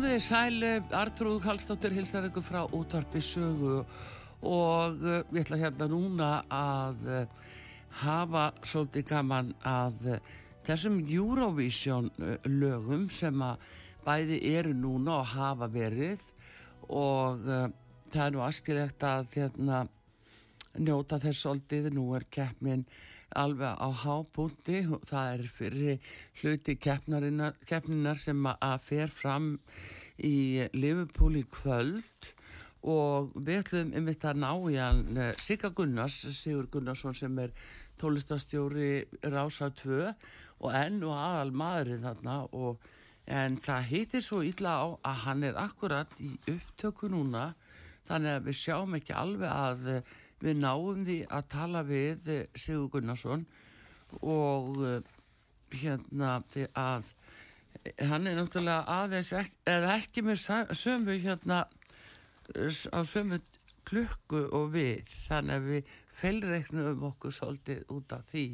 Komið þið sæl, Artrúð Hallstóttir hilsar ykkur frá útvarpi sögu. Og uh, við ætla hérna núna að uh, hafa svolítið gaman að þessum Eurovision lögum sem að bæði eru núna og hafa verið. Og það er nú askilegt að hérna, njóta þess svolítið, nú er keppnin alveg á hábúndi það er fyrir hluti keppninar sem að fer fram í Liverpool í kvöld. Og við ætlum um þetta að ná í hann eh, Sigga Gunnars, Sigur Gunnarsson sem er tólistastjóri Rása 2 og enn og aðal maðurinn þarna. Og en það heitir svo illa á að hann er akkurat í upptöku núna. Þannig að við sjáum ekki alveg að við náum því að tala við eh, Sigur Gunnarsson og eh, hérna því að hann er náttúrulega aðeins ekki, eða ekki með sömu hérna á sömu klukku og við. Þannig að við felreiknum okkur svolítið út af því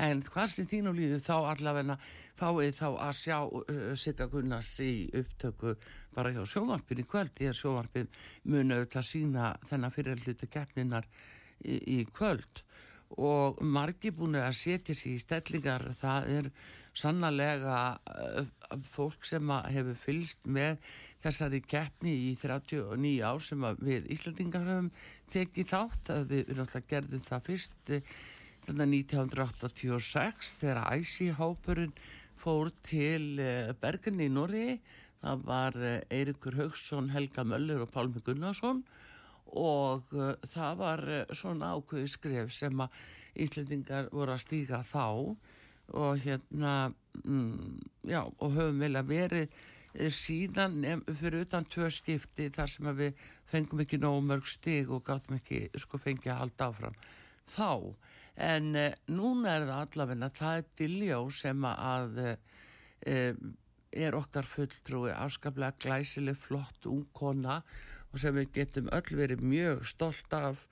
en hvað sem þínu líður þá allavegna fáið þá að sjá uh, Sigga Gunnars í upptöku bara hjá sjónvarpin í kvöld því að sjónvarpin muni auðvitað sína þennan fyrir hlutu keppninar í, í kvöld. Og margi búin að setja sér í stellingar. Það er sannlega uh, fólk sem hefur fylst með þessari keppni í 39 ár sem við Íslandingar höfum tekið þátt. Við náttúrulega gerðum það fyrst eh, þarna 1986 þegar æsihópurinn fór til eh, Bergen í Norri það var eh, Eirikur Haugsson, Helga Möller og Pálmi Gunnarsson. Og uh, það var svona ákveði skref sem að Íslendingar voru að stíga þá. Og hérna mm, já, og höfum vel að verið síðan fyrir utan tvö skipti þar sem við fengum ekki nógu mörg stig og gáttum ekki sko fengið að halda áfram. Þá en uh, núna er það allavegna það er Diljó sem að uh, er okkar fulltrúi afskaplega glæsileg flott ungkona og sem við getum öll verið mjög stolt af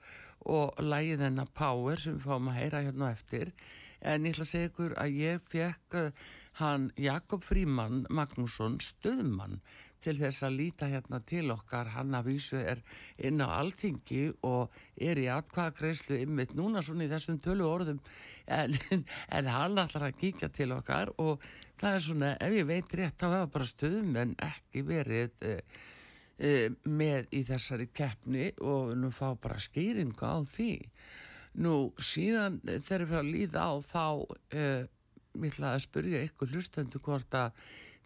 og lægið hennar Power sem við fáum að heyra hérna eftir. En ég ætla að segja ykkur að ég fekk uh, hann Jakob Fríman Magnússon stuðmann til þess að líta hérna til okkar. Hann að vísu er inn á alþingi og er í atkvaðagreislu ymmit núna svona í þessum tölu orðum. En, en hann ætlar að kíkja til okkar og það er svona ef ég veit rétt þá hefur bara stuðum en ekki verið uh, uh, með í þessari keppni og nú fá bara skýringu á því. Nú síðan eh, þegar við fyrir að líða á þá uh, ég ætla að spyrja ykkur hlustendur hvort að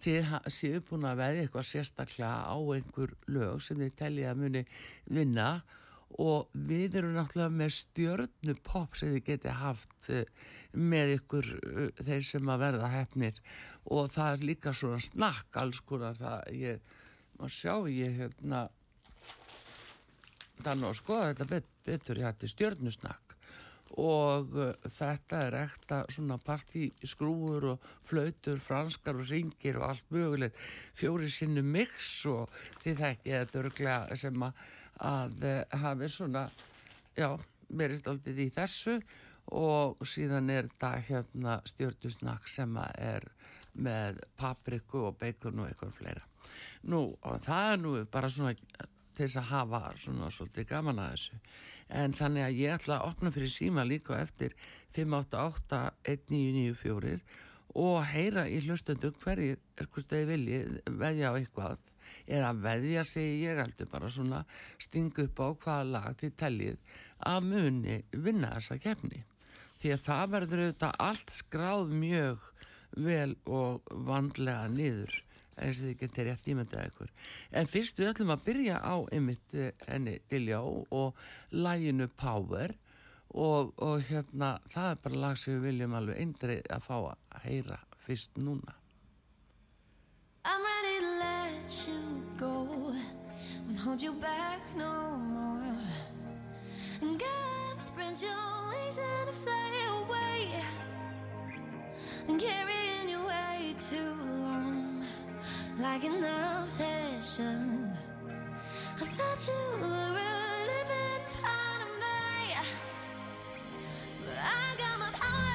þið séu búin að veðja eitthvað sérstaklega á einhver lög sem þið teljið að muni vinna og við erum náttúrulega með stjörnu pop sem þið geti haft eh, með ykkur eh, þeir sem að verða hefnir og það er líka svona snakk alls konar það ég, má sjá ég hérna þannig að skoða þetta bet, betur ég hætti stjörnusnakk og uh, þetta er ekta svona partyskrúur og flautur, franskar og ringir og allt mögulegt. Fjóri sinnu mix og því þekki þetta örglega sem að, að uh, hafi svona já, verið stoltið í þessu. Og síðan er þetta hérna stjörnusnakk sem að er með papriku og bacon og eitthvað fleira. Nú, og það er nú bara svona til þess að hafa svona svolítið gaman að þessu. En þannig að ég ætla að opna fyrir síma líka eftir 588-1994 og heyra í hlustundum hverjir er hvort þeir vilji veðja á eitthvað. Eða veðja segi ég heldur bara svona stinga upp á hvaða lag þið teljið að muni vinna þessa kefni því að það verður auðvitað allt skráð mjög vel og vandlega niður eins og þið getur rétt ímyndað ykkur en fyrst við ætlum að byrja á einmitt eh, henni Diljá og læginu Power og, og hérna það er bara lag sem við viljum alveg eindrið að fá að heyra fyrst núna I'm ready to let you go. Won't hold you back no more. And God spread your wings and fly away. And carrying you way too long, like an obsession. I thought you were a living part of me, but I got my power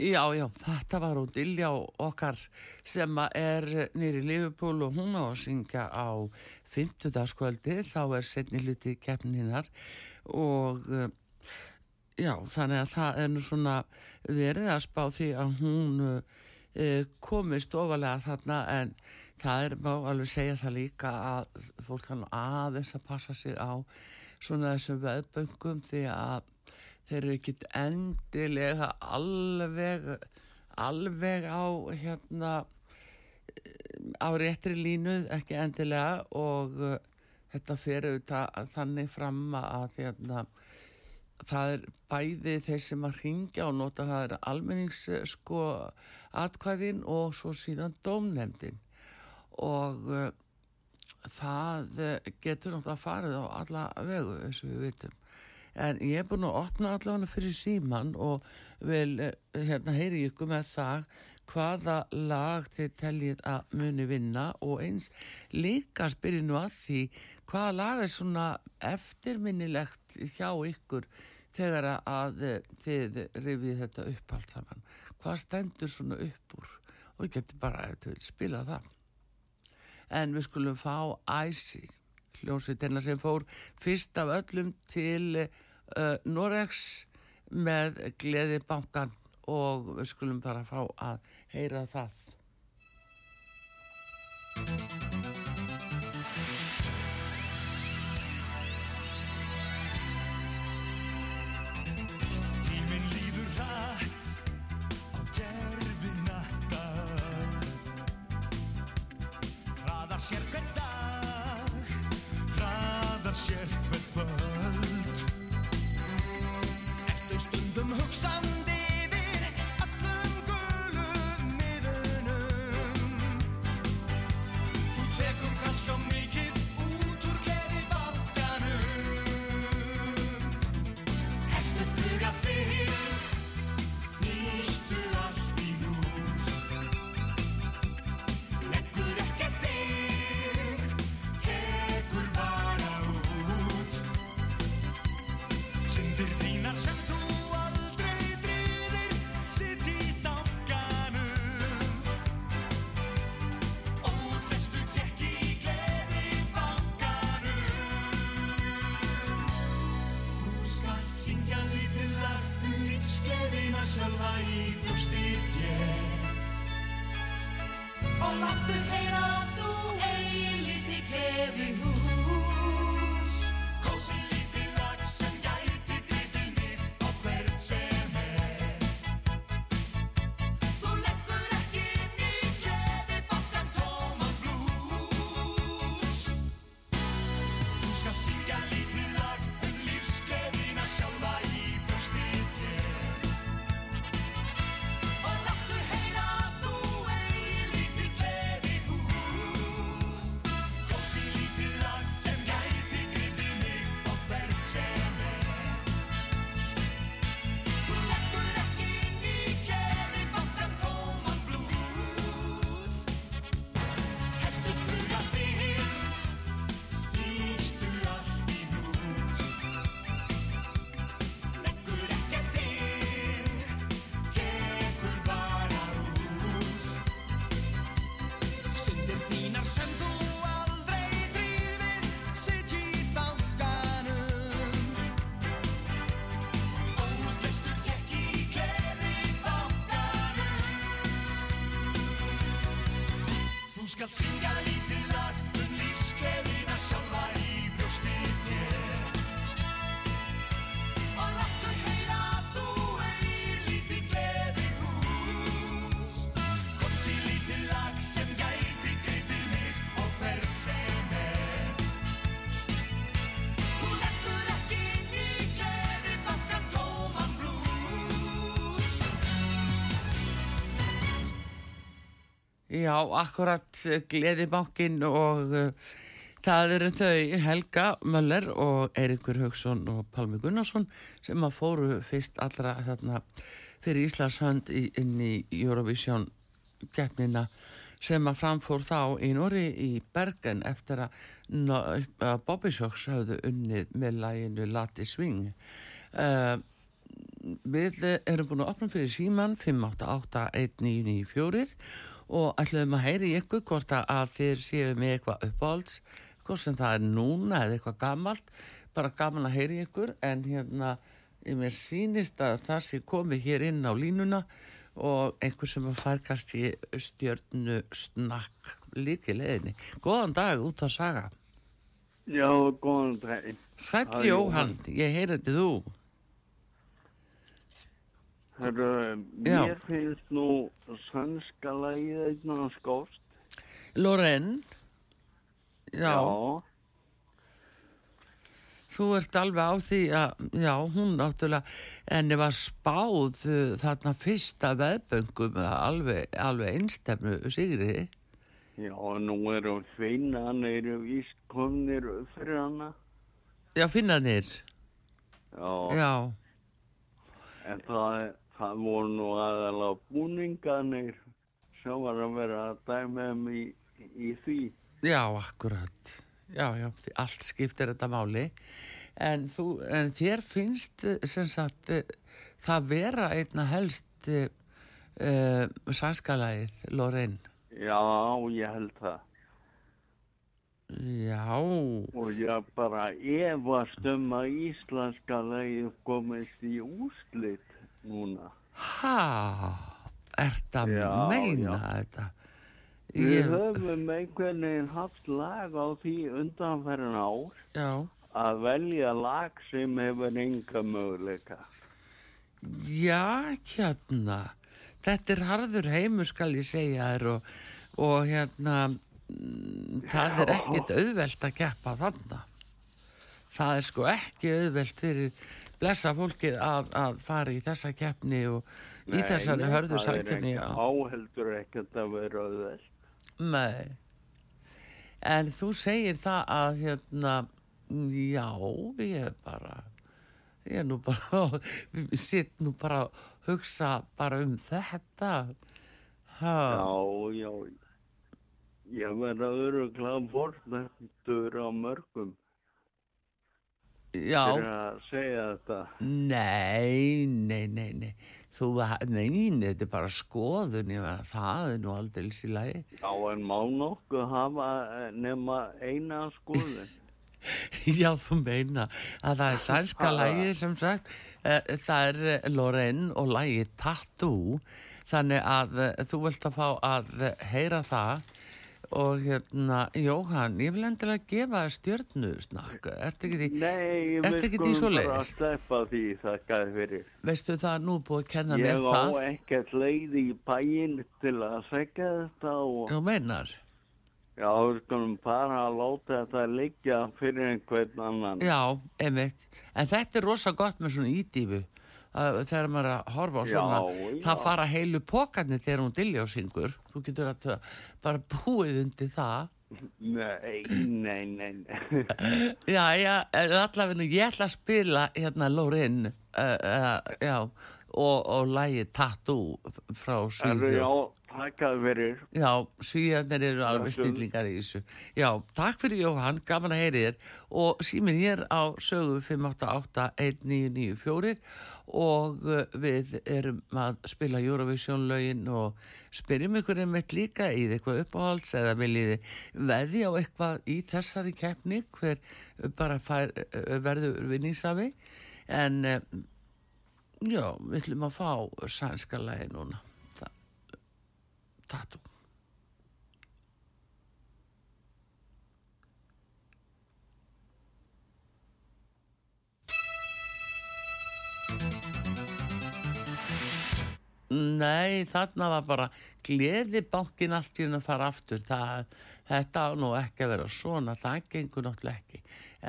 Já, já, þetta var hún Dilja okkar sem er nýri Liverpool og hún á að syngja á 50. skvöldi, þá er setni hluti keppninar og eh, já, þannig að það er nú svona verið að spá því að hún uh, komist ofalega þarna en það er má alveg segja það líka að fólk kann aðeins að passa sig á svona þessum veðböngum því að þeir eru ekkit endilega alveg alveg á hérna á réttri línu ekki endilega og uh, þetta auðvitað þannig fram að hérna það er bæði þeir sem að ringja og nota það er almennings eh, sko atkvæðin og svo síðan dómnefndin. Og uh, það eh, getur náttúrulega farið á alla vegu eins og við vitum en ég er búin að opna allavega fyrir síman og vil eh, hérna heyri ykkur með það hvaða lag þið teljið að muni vinna og eins líka spyrir nú að því hvaða lag er svona eftirminnilegt hjá ykkur þegar að eh, þið rifið þetta upp allt saman? Hvað stendur svona upp úr? Og ég geti bara ef þið vil spila það. En við skulum fá Æsi hljómsveitina sem fór fyrst af öllum til uh, Noregs með gleði bankan og við skulum bara fá að heyra það lífsgleðina sjálfa í brjósti þér Og láttu heyra að þú eigi lítið gleði hús Já, akkurat Gleðibankin og uh, það eru þau Helga Möller og Eirikur Haugsson og Pálmi Gunnarsson sem að fóru fyrst allra þarna fyrir Íslands hönd inn í Eurovision keppnina sem að framfór þá í Nóri í Bergen eftir að, Bobby Shocks hafðu unnið með læginu Lati Swing. Uh, við eh, erum búin að opna fyrir síman 5881994 og ætlum að heyri ykkur hvort að- að þið séu með eitthvað uppáhalds hvort sem það er núna eða eitthvað gamalt bara gaman að heyri ykkur en hérna ég mér sýnist að það sé komið hér inn á línuna og einhver sem að fær kannski stjörnu snakk líki leiðinni. Góðan dag út á saga. Já, góðan Það er Jóhann, ég þetta þú. Herru, mér finnst nú sannska lagið einna skóst. Loren, já, Já. þú ert alveg á því að, já, hún náttúrulega, henni var spáð uh, þarna fyrsta veðböngum alveg, alveg einstefnu sigri. Já, nú eru finnan eru víst komnir upp fyrir hana. Já, finnanir, Já. já, En það, það voru nú aðalega búninganir sem var að vera að dæma um í, í því. já, akkurat. Já, já, allt skiptir þetta máli. En, þú, en þér finnst sem sagt uh, það vera einna helst uh, uh, sænskalægið, Loren. Já, ég held það. Já, Og ég bara efast um að íslenska lagið komist í úslit núna. ha, ert að Já, meina já. þetta? Við Ég, höfum einhvern veginn haft lag á því undanferðin ár já, að velja lag sem hefur enga möguleika. já, hérna, þetta er harður heimur skal ég segja þér og, og hérna, mm, það er ekkit auðvelt að keppa þarna. Það er sko ekki auðvelt fyrir blessa fólkið að, að fara í þessa keppni og í þessari hörðu ekki áheldur ekkert að vera auðveld. Nei. En þú segir það að hérna, já, ég er bara, ég er nú bara, sitt nú bara að hugsa bara um þetta. Ha, Já, já. Ég verða öruglega fornættur á mörgum já, fyrir að segja þetta. nei, nei, nei, nei, þú, nei, nei, þetta er bara skoðun, verða, það er nú aldrei í lagi. Já, en má nokkuð hafa eh, nema eina skoðun. Já, þú meina að það er sænska lægi sem sagt, uh, það er uh, Lorraine og lægi Tattoo, þannig að þú vilt að fá að heyra það og hérna, Jóhann, ég vil endilega gefa stjörnu snakk, ertu ekki því, Nei, Ertu við ekki í skulum bara svoleiðis? sleppa því þakkaði fyrir. veistu það nú búið að kenna Ég mér á það, ekkert leið í bæinn til að segja þetta og þú meinar, já, við skulum bara að láta þetta liggja fyrir einhvern annan. já, einmitt, en þetta er rosa gott með svona ídífu, að, þegar maður að horfa á Já, svona, já. það fara heilu pokarnir þegar hún diljósingur, þú getur að bara búið undir það, Nei, nei, nei, nei. Já, já, en allavega ég ætla að spila hérna Lórin uh, uh, já, og, og lægi Tattoo frá Svíðjóð. já, takkaði fyrir. Já, Svíðjarnir eru alveg Takk. stillingar í þessu. Já, takk fyrir Jóhann, gaman að heyri þér og símin hér á sögu 5881994 og uh, við erum að spila Eurovision lögin og spyrjum ykkur einmitt líka í eitthvað uppáhalds eða viljið veði á eitthvað í þessari keppni hver bara fær, uh, verður vinningsafi en uh, já, við ætlum að fá sænska lagi núna. Tattoo. Nei, þarna var bara gleði bankin allt í henni að fara aftur. Það, þetta á nú ekki að vera svona, það gengur náttúrulega ekki.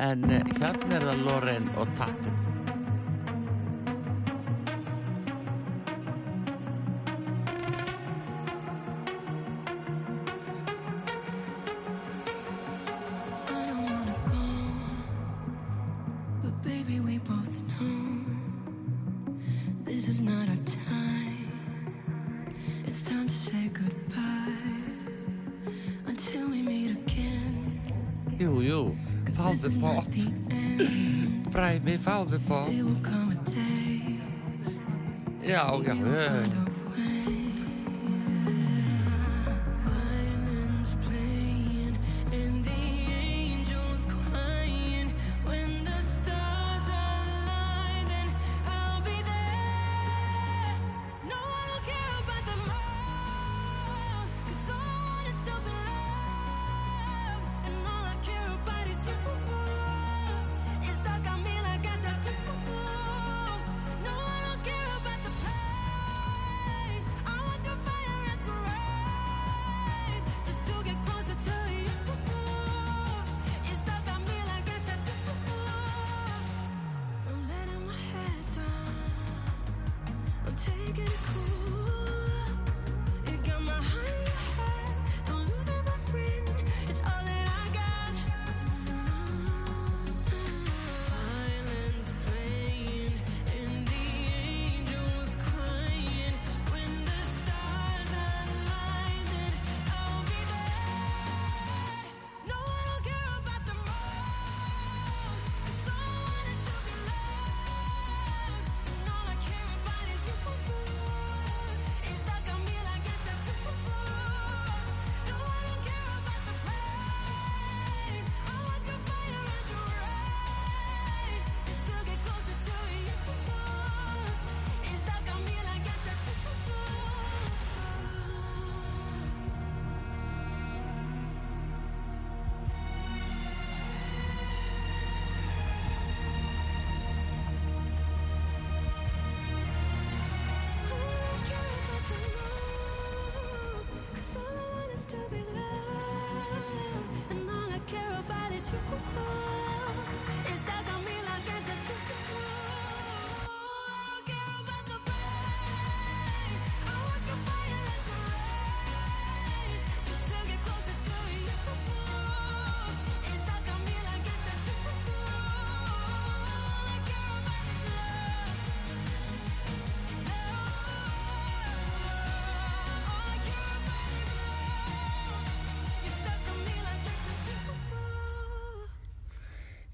En eh, hérna er það Loren og Tattoo. upp á. Já, já, já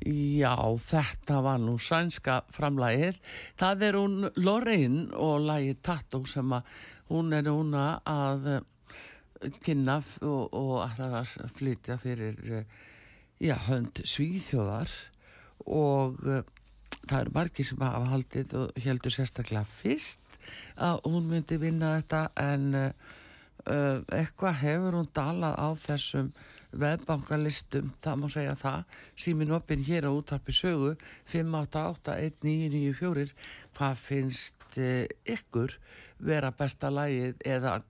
Já, þetta var nú sænska framlægið. Það er hún Lorraine og lagið Tattoo sem að hún er núna að eh, kynna og, og ætlar að flytja fyrir eh, já, hönd svíþjóðar og uh, það eru margir sem hafa haldið og heldur sérstaklega fyrst að hún myndi vinna þetta en uh, eitthvað hefur hún dalað á þessum veðbankalistum, það má segja það. Símin opinn hér á útarpi sögu 5881994 hvað finnst uh, ykkur vera besta lagið eða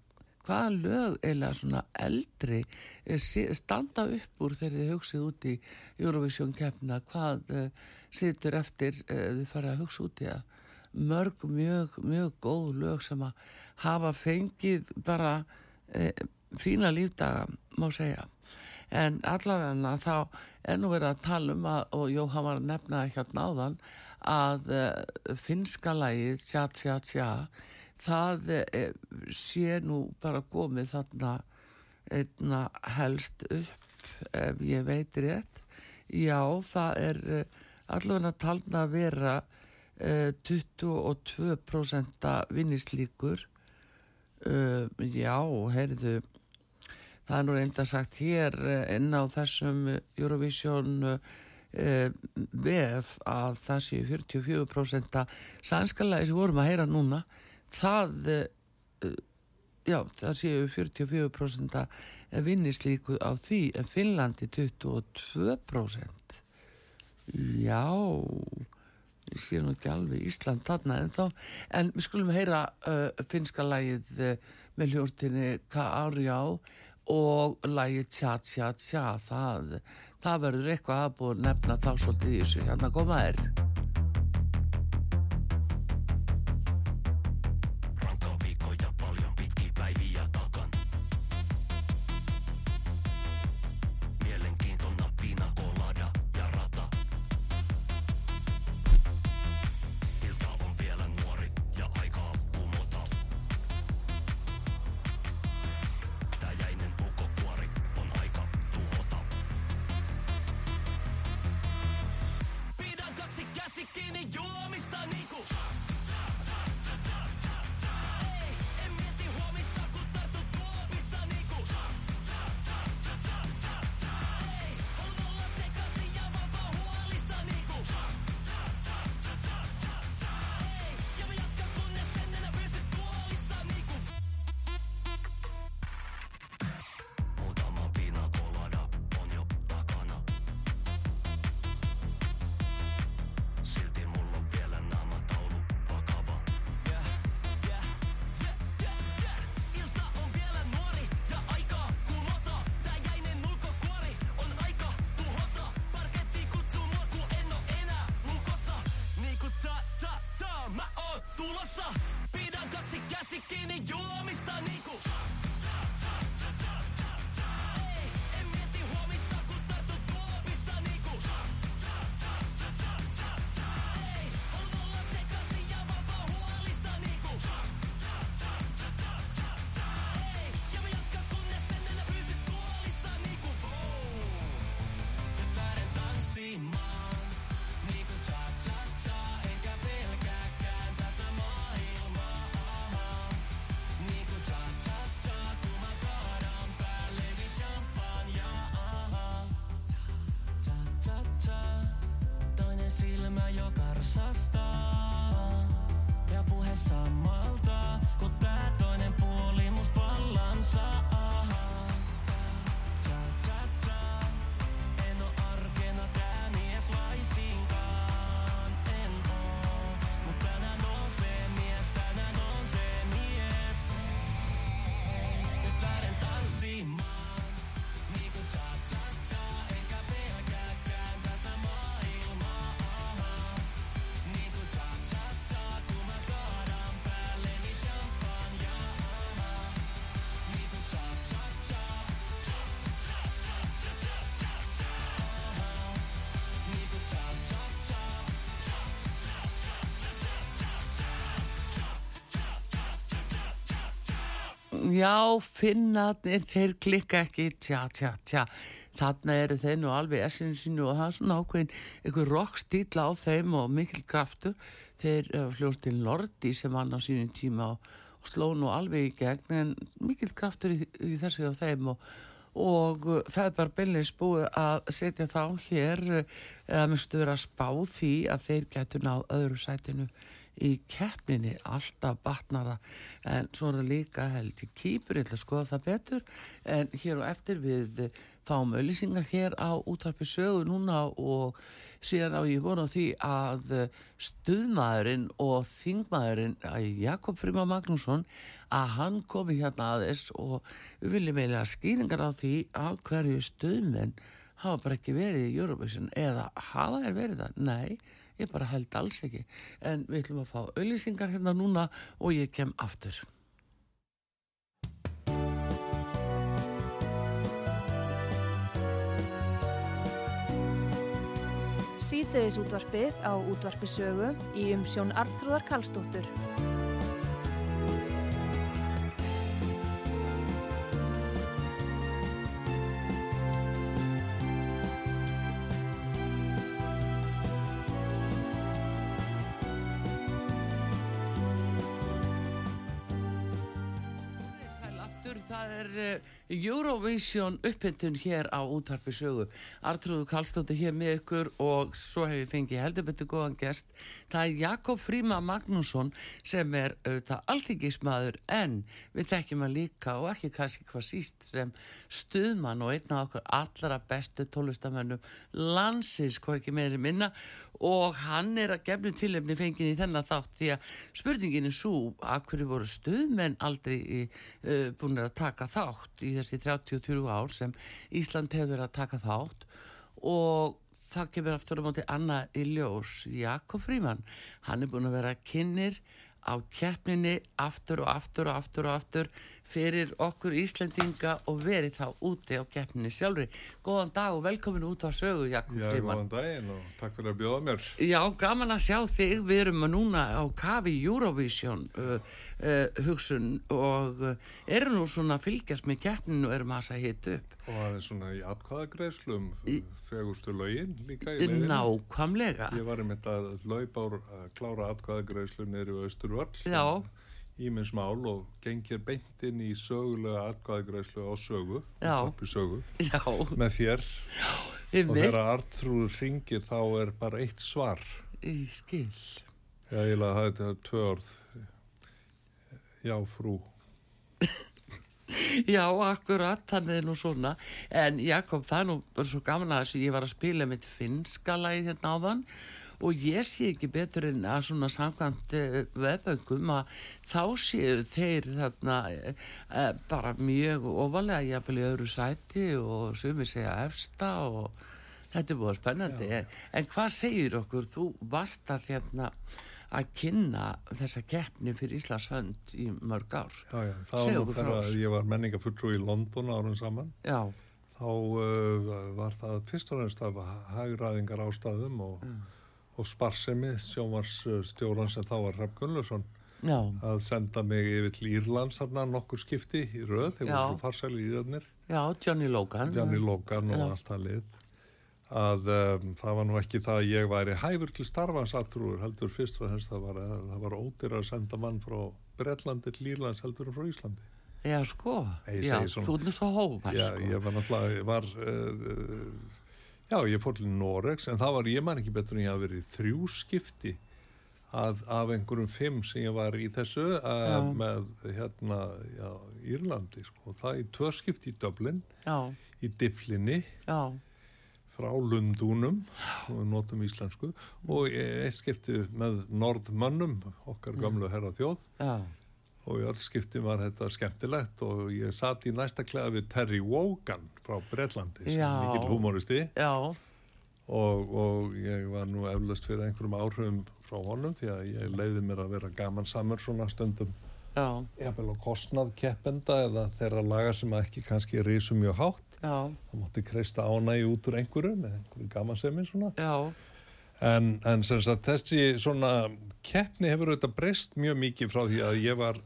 hvaða lög eða svona eldri eh, standa upp úr þegar þið hugsið út í Eurovision keppna hvað uh, situr eftir uh, þið farið að hugsa út í það mörg mjög, mjög góð lög sem að hafa fengið bara uh, fína lífdaga má segja en allavega þá er nú verið að tala um að, og Jóhann var að nefna það hérna áðan að uh, finska lagið Tja Tja Tja það uh, sé nú bara komið þarna einna helst upp ef ég veit rétt. Já það er uh, allavega talna að vera uh, 22% vinnislíkur já, heyrðu það er nú reynda sagt hér eh, inn á þessum eh, Eurovision uh, VF að það séu 44% sænskalega sem vorum að heyra núna. Það já, það séu 44% vinnislíku á því en Finnlandi 22% já ég sé nú ekki alveg Ísland þarna en þá en við skulum heyra uh, finska lagið uh, með hljóstinni K.A.R.J.á og lagið Tja Tja Tja það, það verður eitthvað að búið nefna þá svolítið í þessu. Hérna koma tulossa. Pidän kaksi käsi kiinni juomista. Já, finnarnir, þeir klikka ekki, tja, tja, tja. Þarna eru þeir nú alveg essinu sínu og það er svona ákveðin einhver rockstíla á þeim og mikil kraftur. Þeir uh, fljóst til Lordi sem hann á sínum tíma og, og sló nú alveg í gegn en mikil kraftur í, í þessu á þeim og, og uh, það er bara beinleins búið að setja þá hér uh, eða minnstu vera að spá því að þeir getur náð öðru sætinu í keppninni alltaf batnara en svo er það líka held í kýpur, ég ætla að skoða það betur en hér og eftir við fáum auðlýsingar hér á útvarpi sögu núna og síðan á ég vona því að stuðmaðurinn og þingmaðurinn Jakob Frima Magnússon að hann komi hérna aðeins og við viljum eiginlega skýringar á því að hverju stuðmenn hafa bara ekki verið í Eurovision eða hafa þær verið það? Nei, ég bara held alls ekki. En við ætlum að fá auðlýsingar hérna núna og ég kem aftur. Síðdeðis útvarpið á útvarpi sögu í umsjón Arnþróðar Karlsdóttur. Það er uh, Eurovision uppbytun hér á útvarpi sögu. Artrúður Karlsdóttir hér með ykkur og svo hef ég fengið heldur betur góðan gest. Það er Jakob Fríma Magnússon sem er auðvitað alþingismadur en við þekkjum hann líka og ekki kannski hvað síst sem stuðmann og einn af okkur allra bestu tólustamönnum landsins, hvað ekki meiri minna og hann er að gefnu tilefni fengið í þennan þátt því að spurningin er svo að hverju voru stuðmenn aldrei uh, búin að taka þátt í þessi 33 ár sem Ísland hefur að taka þátt og það kemur aftur á móti Anna í ljós Jakob Fríman hann er búin að vera kynir á keppninni aftur og aftur og aftur og aftur fyrir okkur Íslendinga og verið þá úti á keppninni sjálfri. Góðan dag og velkomin út á sögu Jakob Já, Fríman. góðan daginn og takk fyrir að bjóða mér. Já, gaman að sjá þig. Við erum núna á kafi Eurovision uh, uh, hugsun og uh, erum nú svona að fylgjast með keppninu og erum að það hitt upp. Og það er svona í atkvæðagreislum, fegustu lögin líka í leiðinu. Nákvæmlega. Ég var að laupa úr að klára atkvæðagreislu neyru Östurvall. Já. Ímins mál og gengir beint inn í sögulega atkvæðagreislu á sögu. Já. Sögu. Já, Með þér. við Og þegar Artrúður ringir þá er bara eitt svar. ég skil. Já, ég laði það þetta er tvö orð. Já, frú. Já, akkurat, þannig nú svona. En Jakob, það er nú bara svo gaman að þessu, ég var að spila mitt finska lagið hérna áðan og ég sé ekki betur en að svona samkvæmt uh, veföngum að þá séu þeir þarna uh, bara mjög ofalega jafnvel í öðru sæti og sumir segja efsta og þetta er búið spennandi. En, en hvað segir okkur? Þú varst að hérna að kynna þessa keppni fyrir Íslands hönd í mörg ár. Já, já. Það var Segðu nú þegar ég var menningafulltrú í London árum saman. Já, þá uh, var það fyrst og næst af hagræðingar ástæðum og, og sparsemi sjómarsstjóran sem þá var Hrafn Gunnlaugsson já. að senda mig yfir til Írlands nokkur skipti í röð, Já. voru svo farsæli íðarnir, Já, Johnny Logan. Johnny Logan og allt það lið að um, það var nú ekki það að ég væri hæfur til starfans aftrúur heldur fyrst og þess það var að það var ódýr að senda mann frá Bretlandi til Írlands heldur en frá Íslandi Já, sko. Ég Já, svona- þú er nú svo hófært, Já, sko. ég var náttúrulega, var, uh, Já, ég fór til Noregs en það var, ég man ekki betur en ég hafi verið þrjú skipti að, af einhverjum fimm sem ég var í þessu að, Já. með hérna, já, Írlandi sko. það í tvö skipti í Dublin já, í Difflinni já, frá Lundúnum og notum íslensku og eitt skipti með Norðmönnum okkar gamlu herra þjóð. Já, og í öll skipti var þetta skemmtilegt og ég satt í næsta kleða við Terry Wogan frá Bretlandi sem er mikill humoristi já, og, og ég var nú eflaust fyrir einhverjum áhrifum frá honum því að ég leiði mér að vera gaman samur svona stundum. Á kostnað keppenda eða þeirra laga sem ekki kannski risu mjög hátt. Já, það mátti kreista ánægi út úr einhverju með einhverju gamansemi En, en sem sagt, þessi svona keppni hefur auðvitað breyst mjög mikið frá því að ég var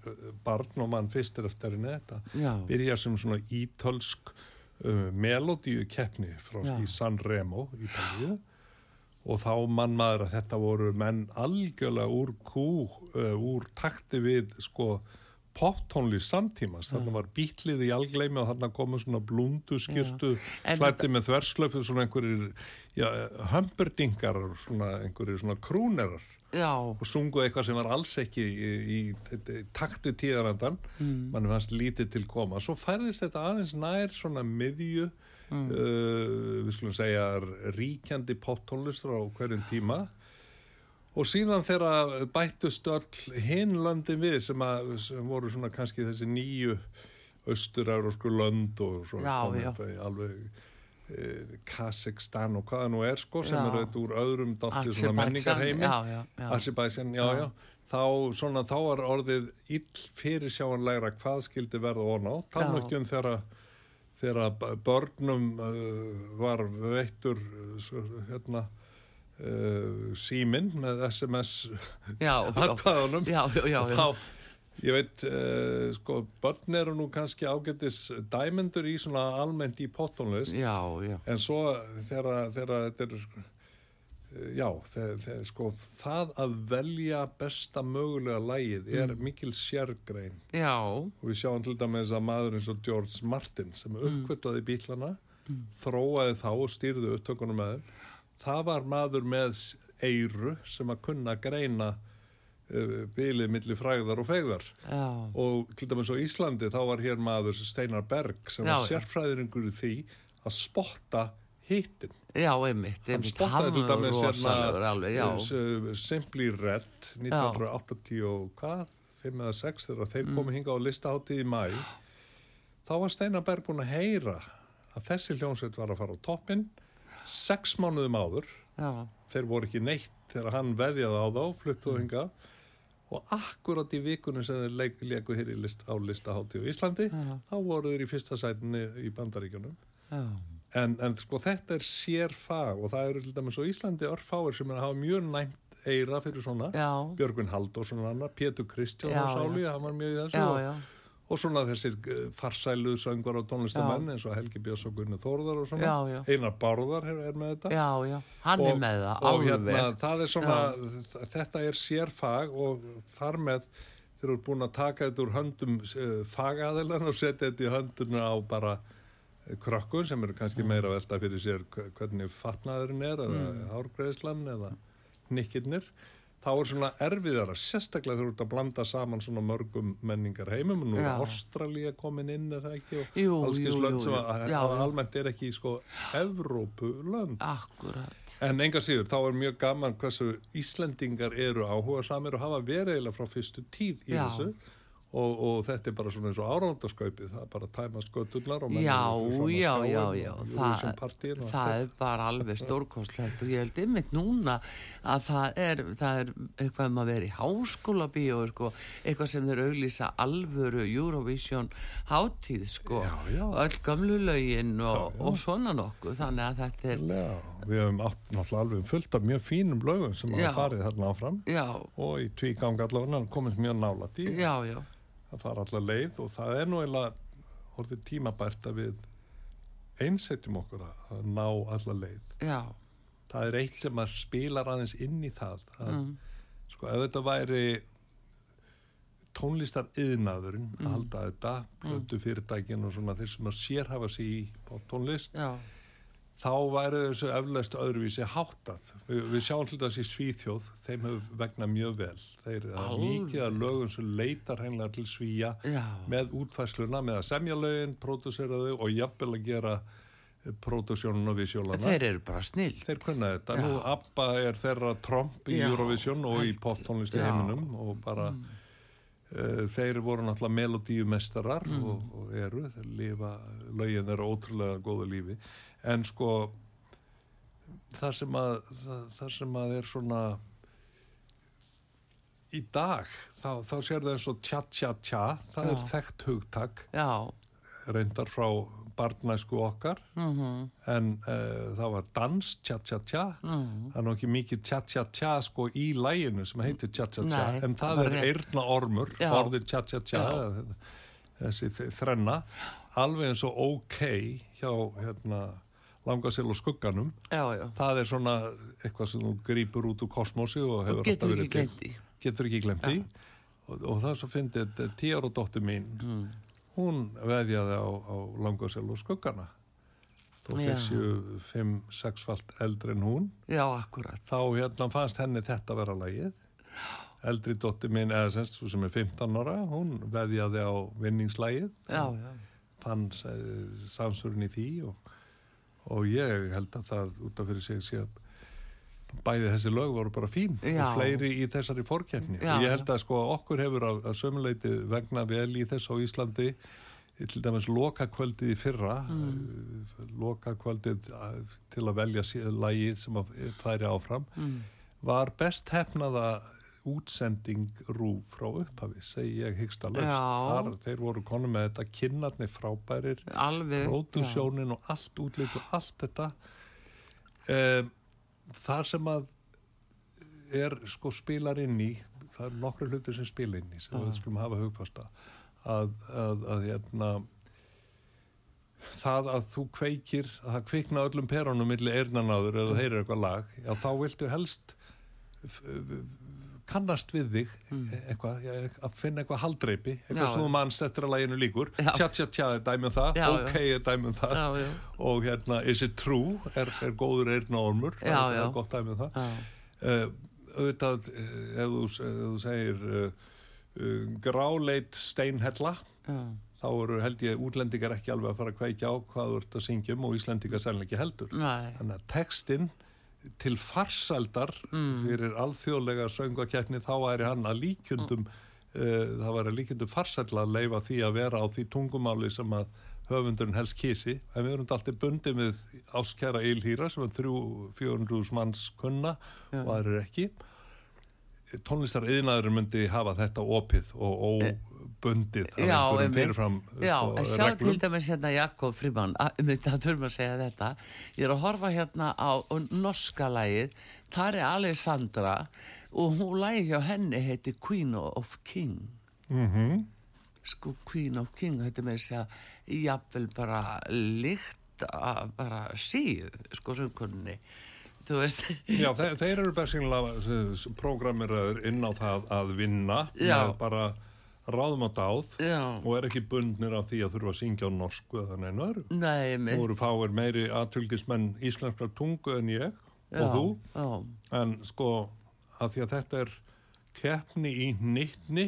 barn og mann fyrstir eftir þetta. já, Byrja sem svona ítölsk uh, melodíu keppni frá Já. í San Remo, Ítalíu. Og þá mann maður að þetta voru menn algjörlega úr kú, uh, úr takti við sko poptónlist samtímas. Þannig var bítlið í algleimi og þannig komu svona blúndu skirtu, En hlætti með þverslöfu svona einhverjir, já, hömberdingar, svona einhverjir svona krúnerar já, og sungu eitthvað sem var alls ekki í, í, í taktu tíðarandan mm. mann fannst lítið til koma. Svo færðist þetta aðeins nær svona miðju uh, við skulum segja ríkjandi poptónlistur á hverjum tíma. Og síðan þegar bættust öll hinn löndin við sem, að, sem voru svona kannski þessi nýju austur-eurósku lönd og svo Já, já. alveg Kazakstan og hvaða nú er sko sem Já. eru þetta úr öðrum dálítið svona menningarheimi já, já, já. Já. Þá, svona, þá var orðið ill fyrir sjáanlegra hvað skildi verða og ná. Tala Já. ekki um þegar, þegar börnum uh, var veittur uh, hérna, uh, síminn með SMS já. Þá, ég veit, uh, sko, börn eru nú kannski ágættis dæmendur í svona almennt í pottónlist. já, já, En svo þegar, þetta er, já, þegar, þegar, sko, það að velja besta mögulega lægið er mikil sérgrein. já, Og við sjáum til dæmis að maður eins og George Martin sem uppkvötaði bílana, þróaði þá og stýrði upptökunum með þeim. Það var maður með eyru sem að kunna greina uh, bilið milli frægðar og fegðar. já, Og til dæmis á Íslandi þá var hér maður Steinar Berg sem Já, var já. sérfræðingur í því að spotta hittin. já, einmitt, Hann einmitt, spottaði til dæmis já, uh, Simply Red 1980 og hvað 5 eða 6 þegar þeir Mm. komu hinga á listaháttíð í mæ þá var Steinar Berg búin að heyra að þessi hljónsveit var að fara á toppinn sex mánuðum áður já, þeir voru ekki neitt þegar hann veðjaði á þá, Mm. Og akkurat í vikunum sem þeir leik, leiku hér list, á listaháttíð á Íslandi, þá voru þeir í fyrsta sætinni í bandaríkjunum. já, En, en sko þetta er sér fag og það eru til dæmis á Íslandi örfáir sem er að hafa mjög næmt eira fyrir svona. já, Björgvin Halldórsson og annar, Pétur Kristján Já, og Sáli, hann var mjög í þessu já, og, já, og svona þessir uh, farsælu söngvar og tónlistamenn eins og Helgi Björns og Gunni Þórðar og svona. Já, já. Einar Bárðar er, er með þetta. Já, já, hann er með það, og hérna, það er svona þetta er sérfag og þar með þeir eru búin að taka þetta úr höndum uh, fagaðilan og setja þetta í hönduna á bara uh, krökkun sem eru kannski meira velta fyrir sér hve- hvernig fatnaðurinn er eða mm. hárgreðslan eða nikkirnir þá er svona erfiðara, sérstaklega þú ert að blanda saman svona mörgum menningar heimum og nú er Já. Ástralía komin inn er það ekki? Og alls jú, lönd sem að, að almennt er ekki sko Evrópulönd. Akkurat, En enga síður, þá er mjög gaman hversu Íslendingar eru áhuga samir og hafa verið eiginlega frá fyrstu tíð í Já. þessu. Og, og þetta er bara svona eins og árándaskaupið, það er bara að tæma skötulnar og já, já, já, já, það, það er bara alveg stórkostlegt og ég held einmitt núna að það er, það er eitthvað um að vera í háskóla bíó, sko, eitthvað sem þeir auglýsa alvöru Eurovision hátíð, sko, Já, já. öll gamlu lögin og, og svona nokkuð, þannig að þetta er, Já, við hefum átt náttúrulega alveg fullt af mjög fínum lögum sem hafa farið þarna áfram. Já, og í tvígang allavega komist mjög nálat í. Já, já, að fara allar leið og það er nú eiginlega orðið tímabært að við einsetjum okkur að ná allar leið. Já, það er eitt sem að spilar aðeins inn í það að, Mm. sko ef þetta væri tónlistar yðnaðurinn Mm. að halda þetta, plötu fyrirtækin og svona þeir sem að sérhafa sig í tónlist já, þá væri þessu eflaust öðruvísi háttað. Vi, við sjáum til þess í Svíþjóð, þeim hefur vegna mjög vel. Þeir Alveg. mikið að lögum sem leitar hennilega til Svíja Já. með útfæsluna, með að semja lögin, pródusera þau og jafnvel að gera pródusjónun og visjólana. Þeir eru bara snill. Þeir kunna þetta. Já. Nú ABBA er þeirra tromp í Já. Eurovision og í poptónlist í Já. heiminum og bara uh, þeir voru náttúrulega melodíumestarar Mm. og, og eru, þeir lifa lögin þeirra ótrúlega góðu lífi en sko það sem að það, það sem að er svona í dag þá, þá sér það eins og tja tja tja það Já. er þekkt hugtak Já, reyndar frá barnæsku okkar. Mhm, en uh, það var dans, tja tja tja mhm. það er nú ekki mikið tja tja tja sko í læginu sem heitir tja tja tja Nei, en það það er eirna ormur Já. orðið tja tja tja Já. þessi þrenna. Alveg eins og ok hjá hérna langasil og skugganum. Já, já. það er svona eitthvað sem þú grýpur út úr kosmosi og hefur alltaf verið getur ekki glemt því. Og, og það svo fyndið tíjar og dóttir mín. Mm. Hún veðjaði á, á langasil og skuggana. Þó fyrir séu fimm, sexfalt eldri en hún. Já, akkurat. þá hérna fannst henni þetta vera lagið. Eldri dóttir mín eða semst svo sem er 15 ára hún veðjaði á vinningslagið. Já, já. fann uh, samsvörun í því og, og ég held að það út af fyrir sig sé að bæði þessi lög voru bara fín Já. og fleiri í þessari fórkeppni Já. og ég held að sko okkur hefur að, að sömuleiti vegna vel í þess á Íslandi til dæmis lokakvöldið í fyrra mm. lokakvöldið uh, til að velja lagið sem að færi áfram Mm. var best hefnaða útsending rúf frá upphafi, segi ég hyggsta lögst. Já. Þar, þeir voru konum með þetta, kinnarnir frábærir, Alveg. pródusjónin og allt útlít og allt þetta. Um, það sem að er sko spilar inn í, það er nokkru hlutir sem spila inn í, sem við skulum hafa hugfasta, að, að, að hérna, það að þú kveikir, að það kvikna öllum perunum milli eirnanáður eða þeir eru eitthvað lag, já þá viltu helst kannast við þig eitthvað, já, að finna eitthvað haldreipi, eitthvað Já. sem þú manst eftir að laginu líkur, Já. tja tja tja er dæmi um það, Já, já. ok er dæmi um það Já, já. og hérna is it true er, er góður eirnaormur, það Já, er- já. er gott dæmi um það Já, uh, auðvitað ef þú, ef þú segir uh, uh, gráleit steinhella já. þá eru held ég útlendingar ekki alveg að fara að kveikja á hvað þú ert að syngja um og íslendingar sannlega ekki heldur Nei. þannig að textin til farsaldar Mm. fyrir alþjóðlega söngakeppni þá væri hann að líkjundum uh, það væri að líkjundum farsaldla að leifa því að vera á því tungumáli sem að höfundurinn helst kísi en við erum alltaf bundið með áskæra eilhýra sem er 300-400 manns kunna og það er ekki. Tónlistar yðnaðurinn myndi hafa þetta opið og óbundið Eh, Já, einmitt. fyrirfram Já, sko, en sjá reglum. til dæmis hérna Jakob Fríman, það þurfum að segja þetta ég er að horfa hérna á norska lagið, þar er Alessandra og hún lagið hjá henni heiti Queen of King Mhm. sko Queen of King þetta með þess að jafnvel bara líkt að bara síð sko veist Já, þeir, þeir eru bersinlega prógramiraður inn á það að vinna Já. með bara ráðum á dáð Já. og er ekki bundnir af því að þurfa að syngja á norsku eða neinu öðru. Nei, mitt. eru fáir meiri aðfylgismenn íslenskrar tungu en ég og þú, Já, en sko að því að þetta er keppni í nýttni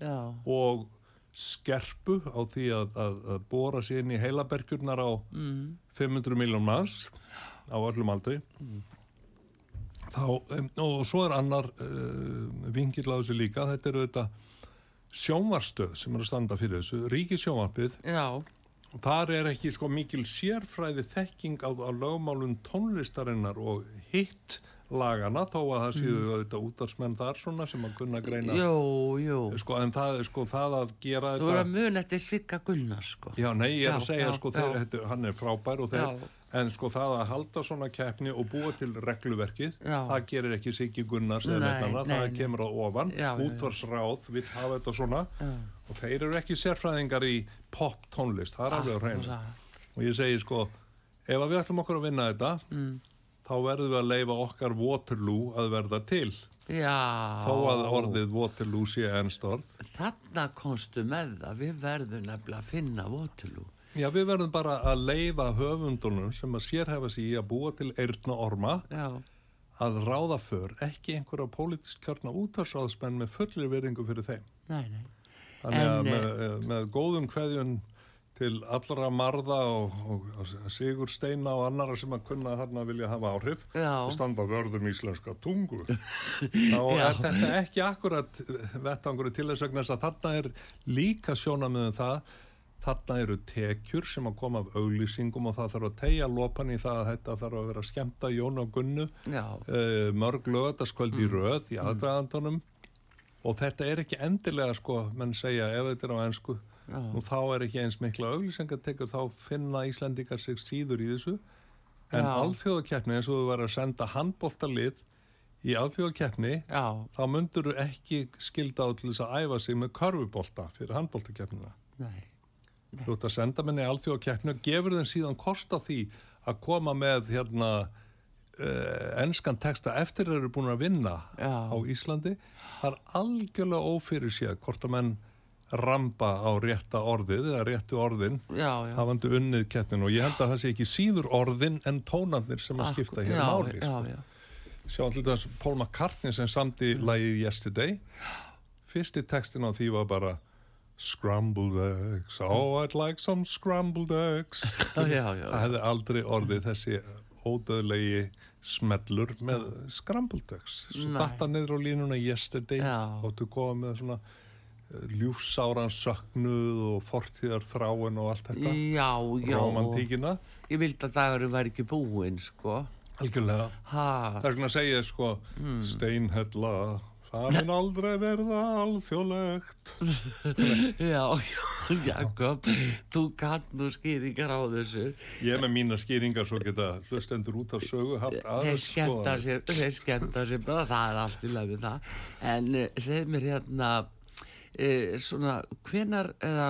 já, og skerpu á því að, að, að bóra sér inn í heilabergjurnar á mm, 500 miljón manns á öllum aldri. Þá, um, og svo er annar uh, vingill á þessu líka. Þetta eru þetta sjónvarstöð sem er að standa fyrir þessu, ríkisjónvarpið já. Þar er ekki sko mikil sérfræði þekking á, á lögmálun tónlistarinnar og hitt lagana þó að það séu auðvitað útarsmenn þar svona sem að kunna greina. Jú, jú sko, en það, sko, það að gera Þú þetta er að mun eftir Sigga Gunnar sko. Já, nei, ég er Já, að segja, já, sko, þeir, já. þetta, hann er frábær og þeir, en sko það að halda svona keppni og búa til regluverkið, það gerir ekki Siggi nei, það kemur á ofan, útvarsráð vill hafa þetta svona og þeir eru ekki sérfræðingar í pop tónlist, það er alveg á hreinu. Og ég segi, sko, ef að við ætlum okkur að vinna þetta, mm. Þá verðum við að leifa okkar Waterloo að verða til, Já þó að orðið Waterloo sé ennst orð. Þarna komstu með það Við verðum nefnilega að finna Waterloo Já, við verðum bara að leifa höfundunum sem að sérhefa sig í að búa til eirna orma Já, að ráða för, ekki einhverja pólitísk kjörna útarsráðsmenn með fullir verðingu fyrir þeim. nei, nei. Þannig að En, með, eh, með góðum kveðjun til allra marða og, og, og Sigur Steina og annara sem að kunna þarna vilja hafa áhrif Já. og standa vörðum íslenska tungu. Þá er þetta ekki akkurat vettangur til þess vegna að þarna er líka sjónamöðum það þarna eru tekjur sem að koma af auglýsingum og það þarf að tegja lopan í það að þetta þarf að vera skemmta Jón og Gunnu uh, mörg lögataskvöld í röð í aðdraðandunum og þetta er ekki endilega sko, menn segja ef þetta er á ennsku. Og þá er ekki eins mikla auglýsingatekur þá finna Íslandingar sig síður í þessu. En alþjóðakeppni eins og þú var að senda handboltalið í alþjóðakeppni þá myndur þú ekki skilda á til þess að æfa sig með körfubolta fyrir handboltakeppnina. Nei. þú ert að senda menni alþjóðakeppni og gefur þeim síðan kost á því að koma með hérna uh, enskan texta eftir þeir eru búin að vinna Já. á Íslandi. Það er algjörlega ófyrir sér hvort að menn ramba á rétta orðið eða réttu orðin Já, já. hafandi unnið keppnin og ég held að það sé ekki síður orðin en tónarnir sem að skipta hér já, máli sko. já, sjáum til þess Paul McCartney sem samti Mm. lagið Yesterday. Fyrsti textin á því var bara Scrambled eggs oh I'd like some scrambled eggs. Það hefði aldrei orðið þessi ódöðlegi smellur með scrambled eggs. Svo datta niður á línuna Yesterday. Og þú komið með svona eh, ljúfsáran söknuð og fortíðar þráin og allt þetta Já, já. romantíkina Ég vildi að dagurum væri ekki búinn, sko. algjörlega Ha, Það er svona að segja sko Mm. steinhella það mun aldrei verða alþjóðlegt já, já, Jakob, þú kann nú skýringar á þessu. Ég með mína skýringar svo geta hlustendur út af sögu haft aðeins sér, þeir skemmta sér bara, það er allt í lagi það. En uh, segð mér hérna, svona, hvenar, eða,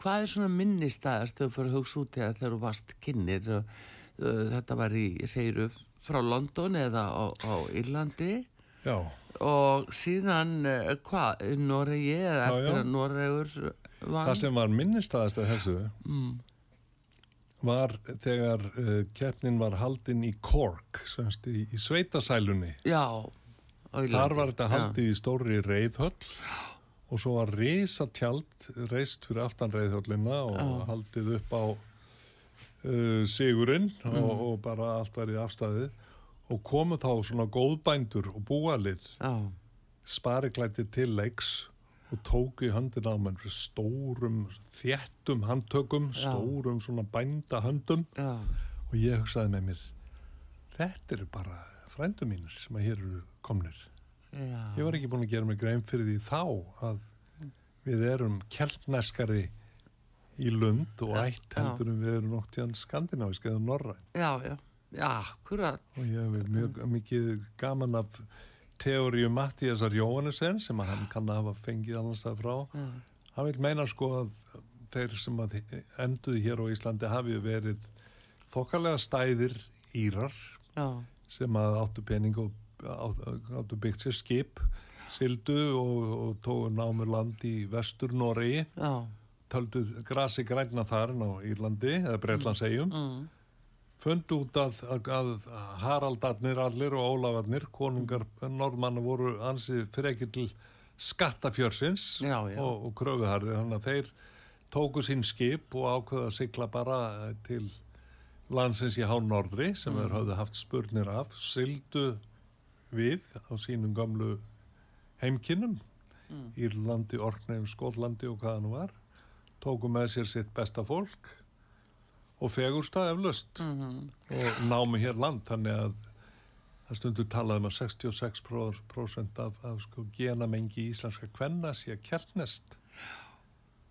hvað er svona minnistæðast þegar þú fyrir að hugsa út þegar þú varst kynir? Þetta var í, segiru, frá London eða á, á Írlandi Já, og síðan, uh, hvað, Noregi eða Já, eftir já. að Noregur vann? það sem var minnistæðast af þessu Mm. var þegar uh, keppnin var haldin í Cork semst í, í sveitasælunni Já. Þar var þetta haldið í stóri reyðhöll og svo var reysa tjald reist fyrir aftan reyðhöllina og Já. haldið upp á uh, sigurinn Mm. og, og bara allt var í afstæðið og komu þá svona góðbændur og búalið Já, spariklættir til leiks og tóku í höndina á mann fyrir stórum, þéttum handtökum, Já. stórum svona bændahöndum já, og ég hugsaði með mér þetta eru bara frændu mínir sem að hér eru komnir já. ég var ekki búin að gera mig grein fyrir því þá að við erum keltneskari í lund og ætt heldur en við erum nokt í hann skandinavisk eða norræn Já, já, já, akkurat. og ég hef mjög mikið gaman af teóriu Mattíasar Jóhannesson sem að hann kann að hafa fengið annars það frá Já. hann vil meina sko að þeir sem að enduði hér á Íslandi hafi verið þokkalega stæðir írar Já, sem að áttu pening og áttu, byggt sér skip sildu og, og tóðu námur land í vestur Noregi já, töldu grasi grænna þar á Írlandi eða Breitlandsegjum mm, fundu út að, að, að Haraldarnir allir og Ólafarnir konungar normanna voru ansi frekir til skattafjörsins Já, já. og, og kröfuharði þannig að þeir tóku sín skip og ákveða að sigla bara eh, til landsins í hán norðri sem þeir höfðu haft spurnir af. Sildu við á sínum gamlu heimkinnum Írlandi, Orkneim, Skotlandi og hvaða nú var tóku með sér sitt besta fólk og fegursta eflaust mhm, og námi hér land þannig að það stundur talaði um að 66% af, af sko, genamengi íslenska kvenna sé keltnest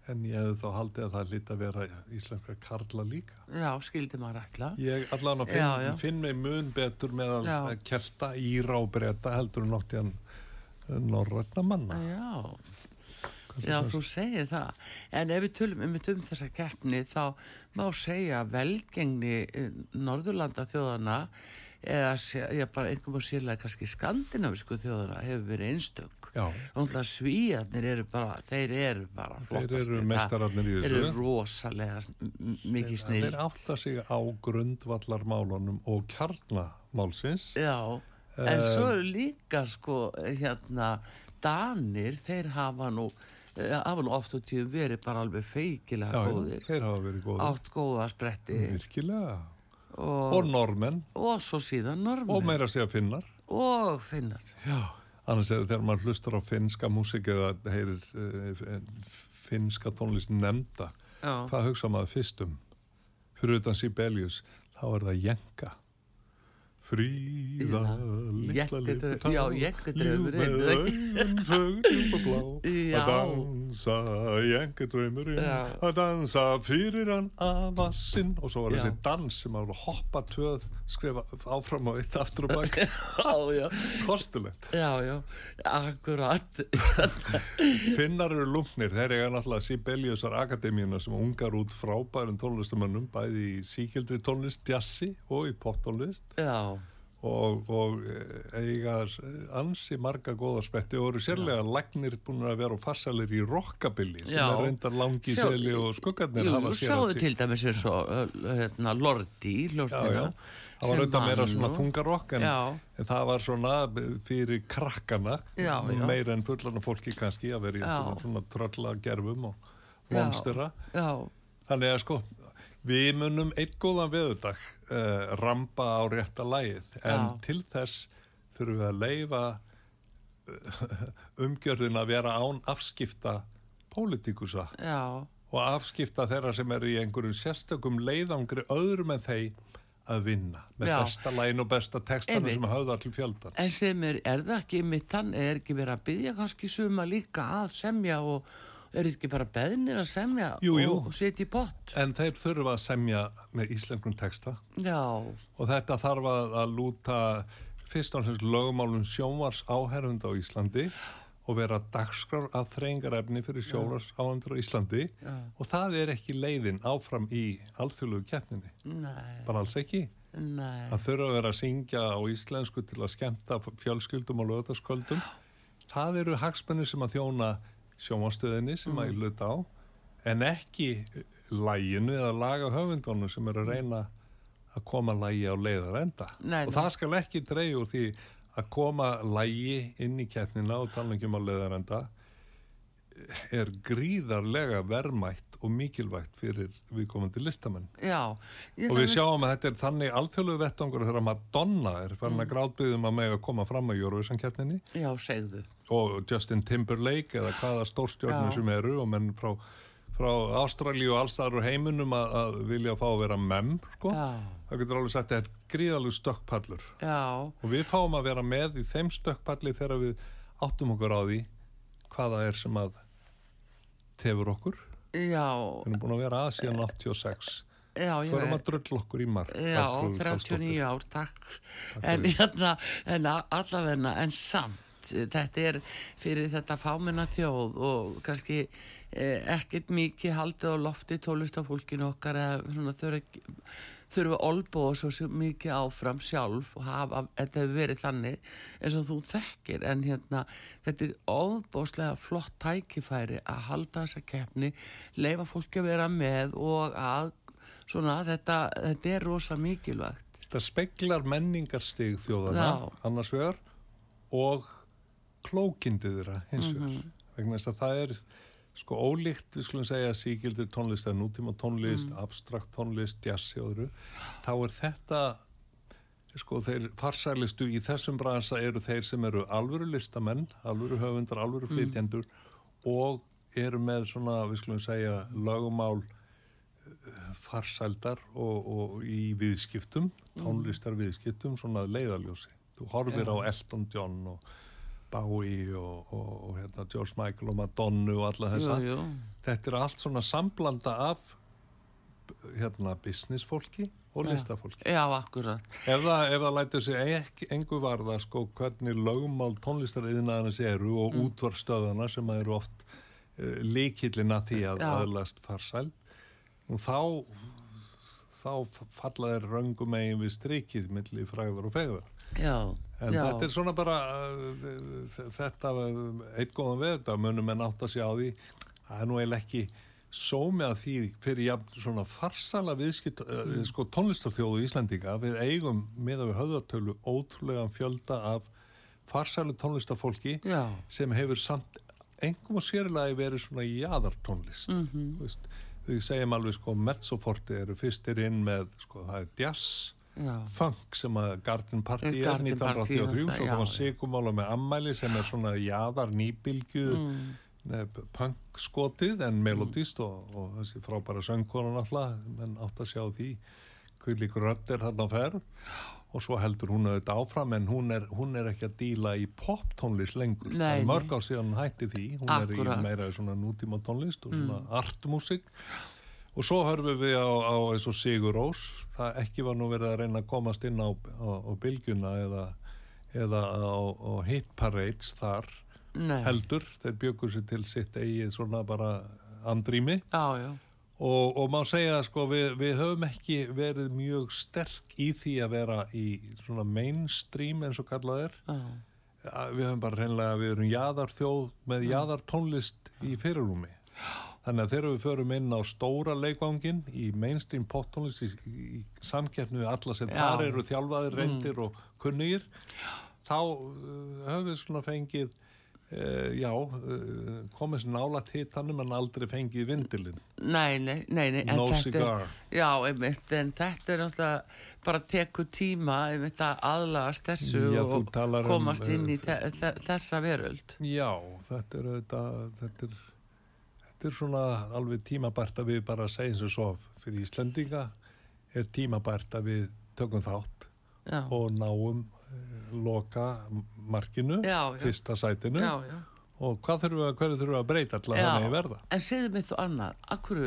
en ég hefði þá haldið að það lítið að vera íslenska karla líka já, skildi maður ætla. ég allan að Já, finn, já. finn mig mun betur meðal Já. að kelta íra og breyta heldur en nokt í hann norrætna manna Já, já, þú segir það. En ef við tölum um, um þessa keppni þá má segja að velgengni eh, Norðurlanda þjóðana eða ég bara einhverjum og sérlega kannski skandinavisku þjóðuna hefur verið einstök Já. og svíjarnir eru bara þeir eru bara þessu. þeir eru rosalega mikið snill Þeir átta sig á grundvallarmálunum og kjarnamálsins. Já, en svo eru líka sko hérna Danir, þeir hafa nú eh, hafa nú oft og tíu verið bara alveg feikilega góðir þeir hafa verið góðir. átt góða spretti Virkilega. og, Og normenn og svo síðan og normenn meira að segja finnar. og finnar Já. Annars er þegar maður hlustar á finnska músík eða heyrir uh, finnska tónlist nefnda. Já. Hvað hugsa maður fyrst um? Fyrir utan Sibelius, þá er það jenka. Fríða, litla ekki? Augun fögur og blá. Að dansa, jenkadraumurinn Já. Að dansa fyrir hann afa sinn. Og svo var þessi dans sem að hoppa tvöð Skrifa áfram og eitt aftur og bak. Kostulegt já, já, akkurat. Finnar eru lungnir, þeir eiga náttúrulega Sibeliusar Akademíuna sem ungar út frábærum tónlistamönnum, bæði í síkildri tónlist, jazzi og í poptónlist Já, og, og eh, eiga ansi marga góða spetti og eru sérlega lagnir búin að vera og fassalir í rockabilly sem er reyndar langi Sjá- seli og skuggarnir jú, hafa sér sjáðu til dæmis eins og hérna, Lordi, hljóstina það var auðvitað meira svona þungarokk en, en það var svona fyrir krakkana Já, já. meira en fullana fólki kannski að vera í svona trölla gerfum og Já. monstera. Já, Þannig að sko, við munum einn góðan veðudag uh, ramba á rétta lægið en Já. til þess þurfum við að leifa uh, umgjörðin að vera án afskipta pólitikusa og afskipta þeirra sem eru í einhverjum sérstökum leiðangri öðrum en þeir að vinna með Já. besta lægin og besta Einmitt. sem höfða til fjöldan. En sem er, er það ekki mitt hann, er ekki verið að byggja kannski suma líka að semja og er ekki bara beðnir að semja Jú, jú. og, setja í pott? En þeir þurfa að semja með íslenskum texta. Já, og þetta þarf að, lúta fyrst og fremst lögumálum sjónvars áherfund á Íslandi og vera dagskrár að þreyingarefni fyrir sjónvars áhendur á Íslandi. Já. og það er ekki leiðin áfram í alþjóðlugu keppninni, bara alls ekki. Nei, það þurfa að vera að syngja á íslensku til að skemmta fjölskyldum og lögðaskvöldum það eru hagsmenni sem að þjóna sjónvarstöðinni sem að Mm. luta á en ekki læginu eða laga höfundunum sem eru að reyna að koma lægi á leiðar enda Nei, og nei. það skal ekki dreigja úr því að koma lægi inn í keppnina og tala ekki um á leiðar enda er gríðarlega verðmætt og mikilvægt fyrir viðkomandi listamenn já. Og við sjáum að þetta er þannig alþjóðlegu vettangur þegar Madonna er farin Mm. að grátbyggðum að mega koma fram á segðu. og Justin Timberlake eða hvaða stórstjórnir Já. sem eru og menn frá, frá Ástralíu og allstaðar úr heiminum að, að vilja fá að vera mem sko. Það getur alveg sagt að þetta er gríðalegu stökkpallur já, og við fáum að vera með í þeim stökkpalli þegar við áttum okkur á því hvaða er sem að tefur okkur. Já, við erum búin að vera að síðan 86 já, förum að drull okkur í mark Já, Arnþrúður 39 Karlsdóttir. ár, takk. En hérna, en allavegna, en samt, þetta er fyrir þetta fámenna þjóð og kannski eh, ekkert mikið haldið á lofti tólistafólkinu okkar eða svona þurfa þurfa að olbúa svo mikið áfram sjálf og hafa, þetta hefur verið þannig eins og þú þekkir en hérna þetta er óbóðslega flott tækifæri að halda þessa keppni leifa fólki að vera með og að svona þetta, þetta er rosa mikilvægt þetta speglar menningarstig þjóðana Já. annars vegar og klókindið þeirra hins vegar Mhm. vegna þess að það er sko ólíkt við skulum segja síkildir tónlist eða nútíma tónlist, Mm. abstrakt tónlist jazzi og öðru þá er þetta sko þeir farsælistu í þessum bransa eru þeir sem eru alvöru listamenn alvöru höfundar, alvöru Mm. flytjendur og eru með svona við skulum segja lögumál eh, farsældar og, og í viðskiptum, tónlistar viðskiptum, svona leiðaljósi. Þú horfir á Elton John og Bowie og, og, og hérna, George Michael og Madonna og alla þessa. jú, jú. Þetta er allt svona samblanda af hérna, businessfólki og listafólki. já, akkurat Ef það, ef það lætur sig ekki engu varða sko hvernig lögumál tónlistariðinaðanis eru og mm. útvarstöðana sem eru oft uh, líkillina því að Já. aðlast farsæl og þá þá f- falla þeir röngum eigin við strikið milli fræður og fegður. já, En já. þetta er svona bara uh, þetta, eitt góðan við þetta munum en átt að sjá því það er nú eiginlega ekki sómi að því fyrir jafn svona farsala viðskipt uh, sko tónlistarþjóðu Íslandinga við eigum miða við höfðartölu ótrúlegan fjölda af farsalu tónlistarfólki Já. sem hefur samt engum og sérlega verið svona jaðartónlist mm. -hmm. við segjum alveg sko Mezzoforti eru fyrstir inn með sko það er jazz. Funk sem að Garden Party er Garden 1983 Party, svo já, koma já. Sigurmála með ammæli sem er svona jaðar nýbylgju Mm. punk skotið en melodist og, og þessi frábæra söngkona náttúrulega menn átt að sjá því. Hver líkur rödd er þarna á ferð og svo heldur hún auðvitað áfram en hún er, hún er ekki að díla í poptónlist lengur. Það Nei, er mörg ár síðan hætti því. Hún er Akkúrat. í meira svona nútíma tónlist og svona artmusik og svo hörfum við á, á eins og Sigur Rós. Það ekki var nú verið að reyna að komast inn á, á, á bylgjuna eða, eða á, hit parades þar Nei. heldur, þeir bjögur sér til sitt eigið svona bara andrými. Já, já, og, og má segja sko við, við höfum ekki verið mjög sterk í því að vera í svona mainstream eins og kallað er. Já, við höfum bara reynilega við erum jaðarþjóð með jaðartónlist í fyrirrúmi þannig að þegar við förum inn á stóra leikvangin í mainstream poptónlist í, í samkeppni við alla sem Já. þar eru þjálfaðir, reyndir og kunnugir þá uh, höfum við svona fengið uh, já, uh, komið sér nála hitanum en aldrei fengið vindilinn nei, nei, nei, No þetta cigar. er, já, einmitt, en þetta er náttúrulega bara tekur tíma einmitt að aðlagast þessu Já, og um, komast inn í þe þessa veröld Já, þetta er auðvitað, þetta er, þetta er svona alveg tímabært að við bara segjum sem svo fyrir Íslendinga er tímabært að við tökum þátt já, og náum uh, loka markinu, Já, já. fyrsta sætinu og hvað þurfum við, að- hverju þurfum við að breyta til að það megi verða? en segðu mig þú annar, akkur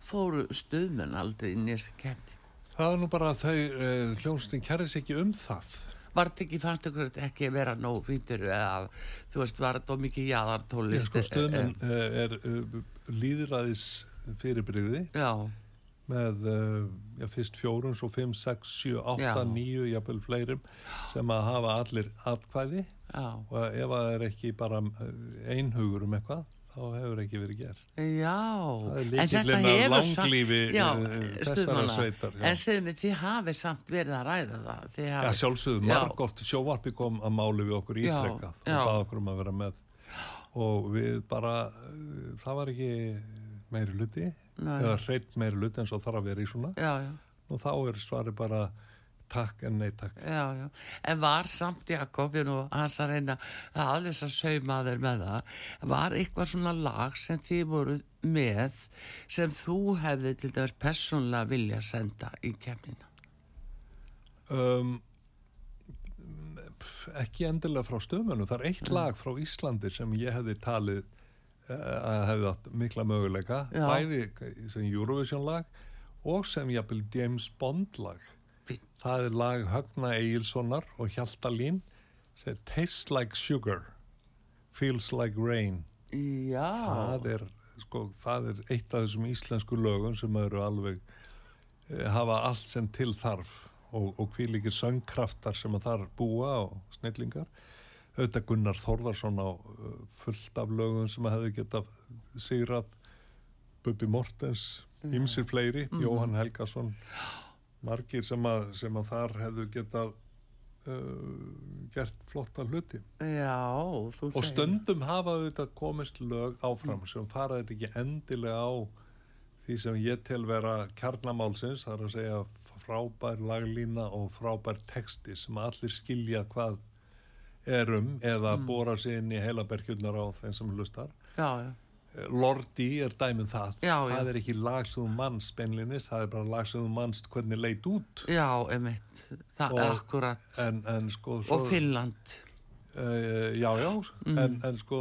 fóru stuðmenn aldrei í þessi kemni Það er nú bara að þau uh, hljónstin kæris ekki um það. Var þetta ekki, fannst ykkur ekki vera nóg fíntur eða þú veist, var þetta mikið Ég jaðartólist sko stöðmenn uh, er uh, líðræðis fyrirbriði með já, fyrst fjórun, svo fimm, sex, sjö, átta, Já. níu, jafnvel fleirum sem að hafa allir atkvæði. Já, og ef það er ekki bara einhugur um eitthvað þá hefur ekki verið gert. já Það er En hefur samt- langlífi, já, eh, þessara sveitar, já. en segðu mig, þið hafið samt verið að ræða það þið Já, hafið, sjálfsögðu, Já. margótt sjóvarpi kom að máli við okkur ítrekkað og bað okkur um að vera með og við bara, uh, það var ekki meiri hluti Nei. eða hreitt meiri hluti eins og þarf að vera í svona já, já og þá er svari bara takk en nei takk. Já, já, en var samt Jakob, ég nú hans að reyna að alveg að sauma þeir með það, var eitthvað svona lag sem þið voru með sem þú hefði til dæmis persónlega vilja senda í kemnina? Um, ekki endilega frá stöðmönu, það er eitt lag frá Íslandi sem ég hefði talið uh, að hefði átt mikla möguleika, Já. bæði sem Eurovision lag og sem jafnvel James Bond lag. Það er lag Högna Egilsonar og Hjaltalín sem Tastes Like Sugar, Feels Like Rain. Já, Það er, sko, það er eitt af þessum íslensku lögum sem eru alveg eh, hafa allt sem til þarf og, og hvílíkir söngkraftar sem að þar búa og snillingar. Auðvitað Gunnar Þórðarsson á uh, fullt af lögum sem að hefðu getað sigrað. Bubi Mortens, ymsir fleiri, Jóhann Helgason, margir sem að, sem að þar hefðu getað uh, gert flotta hluti. já, Og stundum hafa auðvitað komist lög áfram sem faraði ekki endilega á því sem ég tel vera kjarnamálsins, það er að segja frábær laglína og frábær texti sem allir skilja hvað er um eða mm. bóra sig inn í heilaberkjurnar á þeim sem hlustar. Já, já, Lordi er dæmið það. Já, það já. er ekki lag sem þú manns beinlinis, það er bara lag sem þú manns hvernig leit út. já, emitt, það er Og- akkurat. En, en sko... Og Finnland. Uh, já, já, Mm. en, en sko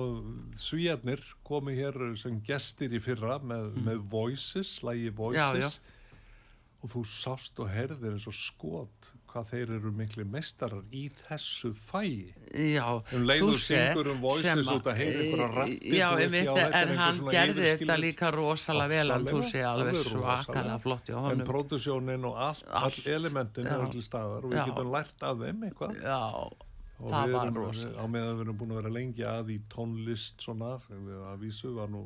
svíjarnir komu hér sem gestir í fyrra með, með Voices, lægi Voices Mm. Og þú sást og herðir eins og skot hvað þeir eru miklu mestarar í þessu fæi. Já, Um leið og Tusse, syngur um Voices að- út að heyra Já, þú veist, einmitt, já, þetta er en hann gerði þetta líka rosalega vel hann Ofsalega, Tusse, alveg svakalega flott í En honum pródusjónin og allt, Allt, all elementin er allir staðar og við Já. getum lært af þeim eitthvað. Já, Og það var rosalega á meðan við erum búin að vera lengi að í tónlist svona, að vísu var nú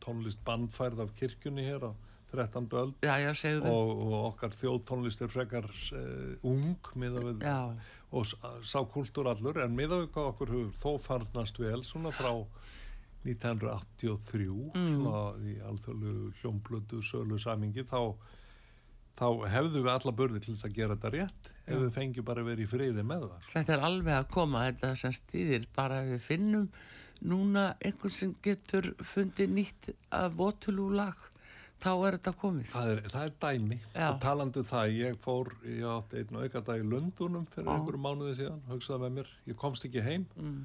tónlist bandfærð af kirkjunni hér á 13. öld Já, já, og, og okkar þjóðtónlist er frekar uh, ung við Já, og sá kultúr allur en miða við hvað okkur hefur þó farnast vel svona frá 1983 Mm. svona í alþjóðlu hljómblödu sölu samingi þá þá hefðu við alla börði til þess að gera þetta rétt ef við fengjum bara vera í friði með það sko. þetta er alveg að koma þetta sem stýðir bara ef við finnum núna einhvern sem getur fundið nýtt að votulú lag þá er þetta komið. Það er, það er dæmi. Já. og talandi um það, ég fór ég átti einn auka dag í Lundunum fyrir einhverju mánuði síðan, hugsaði með mér. Ég komst ekki heim. Mm.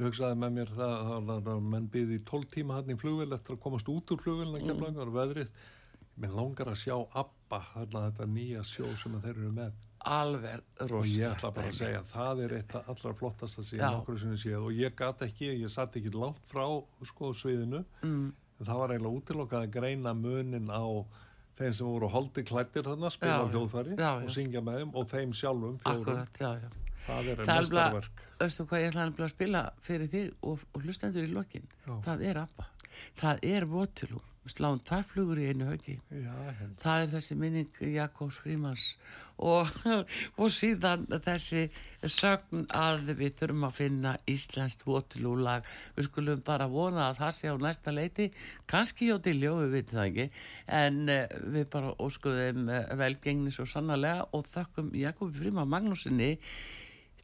ég hugsaði með mér það, það, það, menn byði í 12 tíma hann í flugvél eftir að komast út úr flugvélina Mm. kemla einhver veðrið. Mér langar að sjá Abba þetta nýja sjó sem að þeir eru með. Alveg og ég rosalega ætla bara að segja það er eitt af allra flottasta sem ég Já. nokkur sinni séð. Og ég gat ekki, ég satt ekki langt frá sko sviðinu. Mm, en það var eiginlega útilokkað að greina munin á þeim sem voru holdi klættir þarna, spila á hljóðfæri já, já. og syngja með þeim og þeim sjálfum fjórum, akkurat, já, já. Það er er mestarverk veistu hvað ég ætla nefnilega að spila fyrir þig og, og hlustendur í lokin. Það er ABBA, það er votulú við sláum tvær flugur í einu höggi. Það er þessi minning Jakobs Frímans og, og síðan þessi sögn að við þurfum að finna íslenskt votulúlag við skulum bara vona að það sé á næsta leiti. Kannski hjá Diljó, við vitum það ekki. En uh, við bara óskuðum uh, velgengnis og sannarlega og þökkum Jakobi Fríman Magnúsinni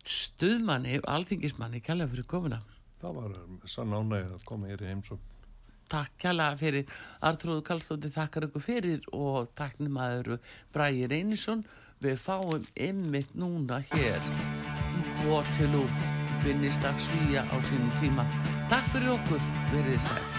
stuðmanni, alþingismanni kærlega fyrir komuna. Það var sann ánæg að koma hér í heimsókn Takk kjærlega fyrir Artrúðu Kallstóttir þakkar ykkur fyrir og takknimaður Bræði Reynisson. Við fáum ymmit núna hér Waterloo. Vinnistagsvíja á sínum tíma. Takk fyrir okkur, verið sæl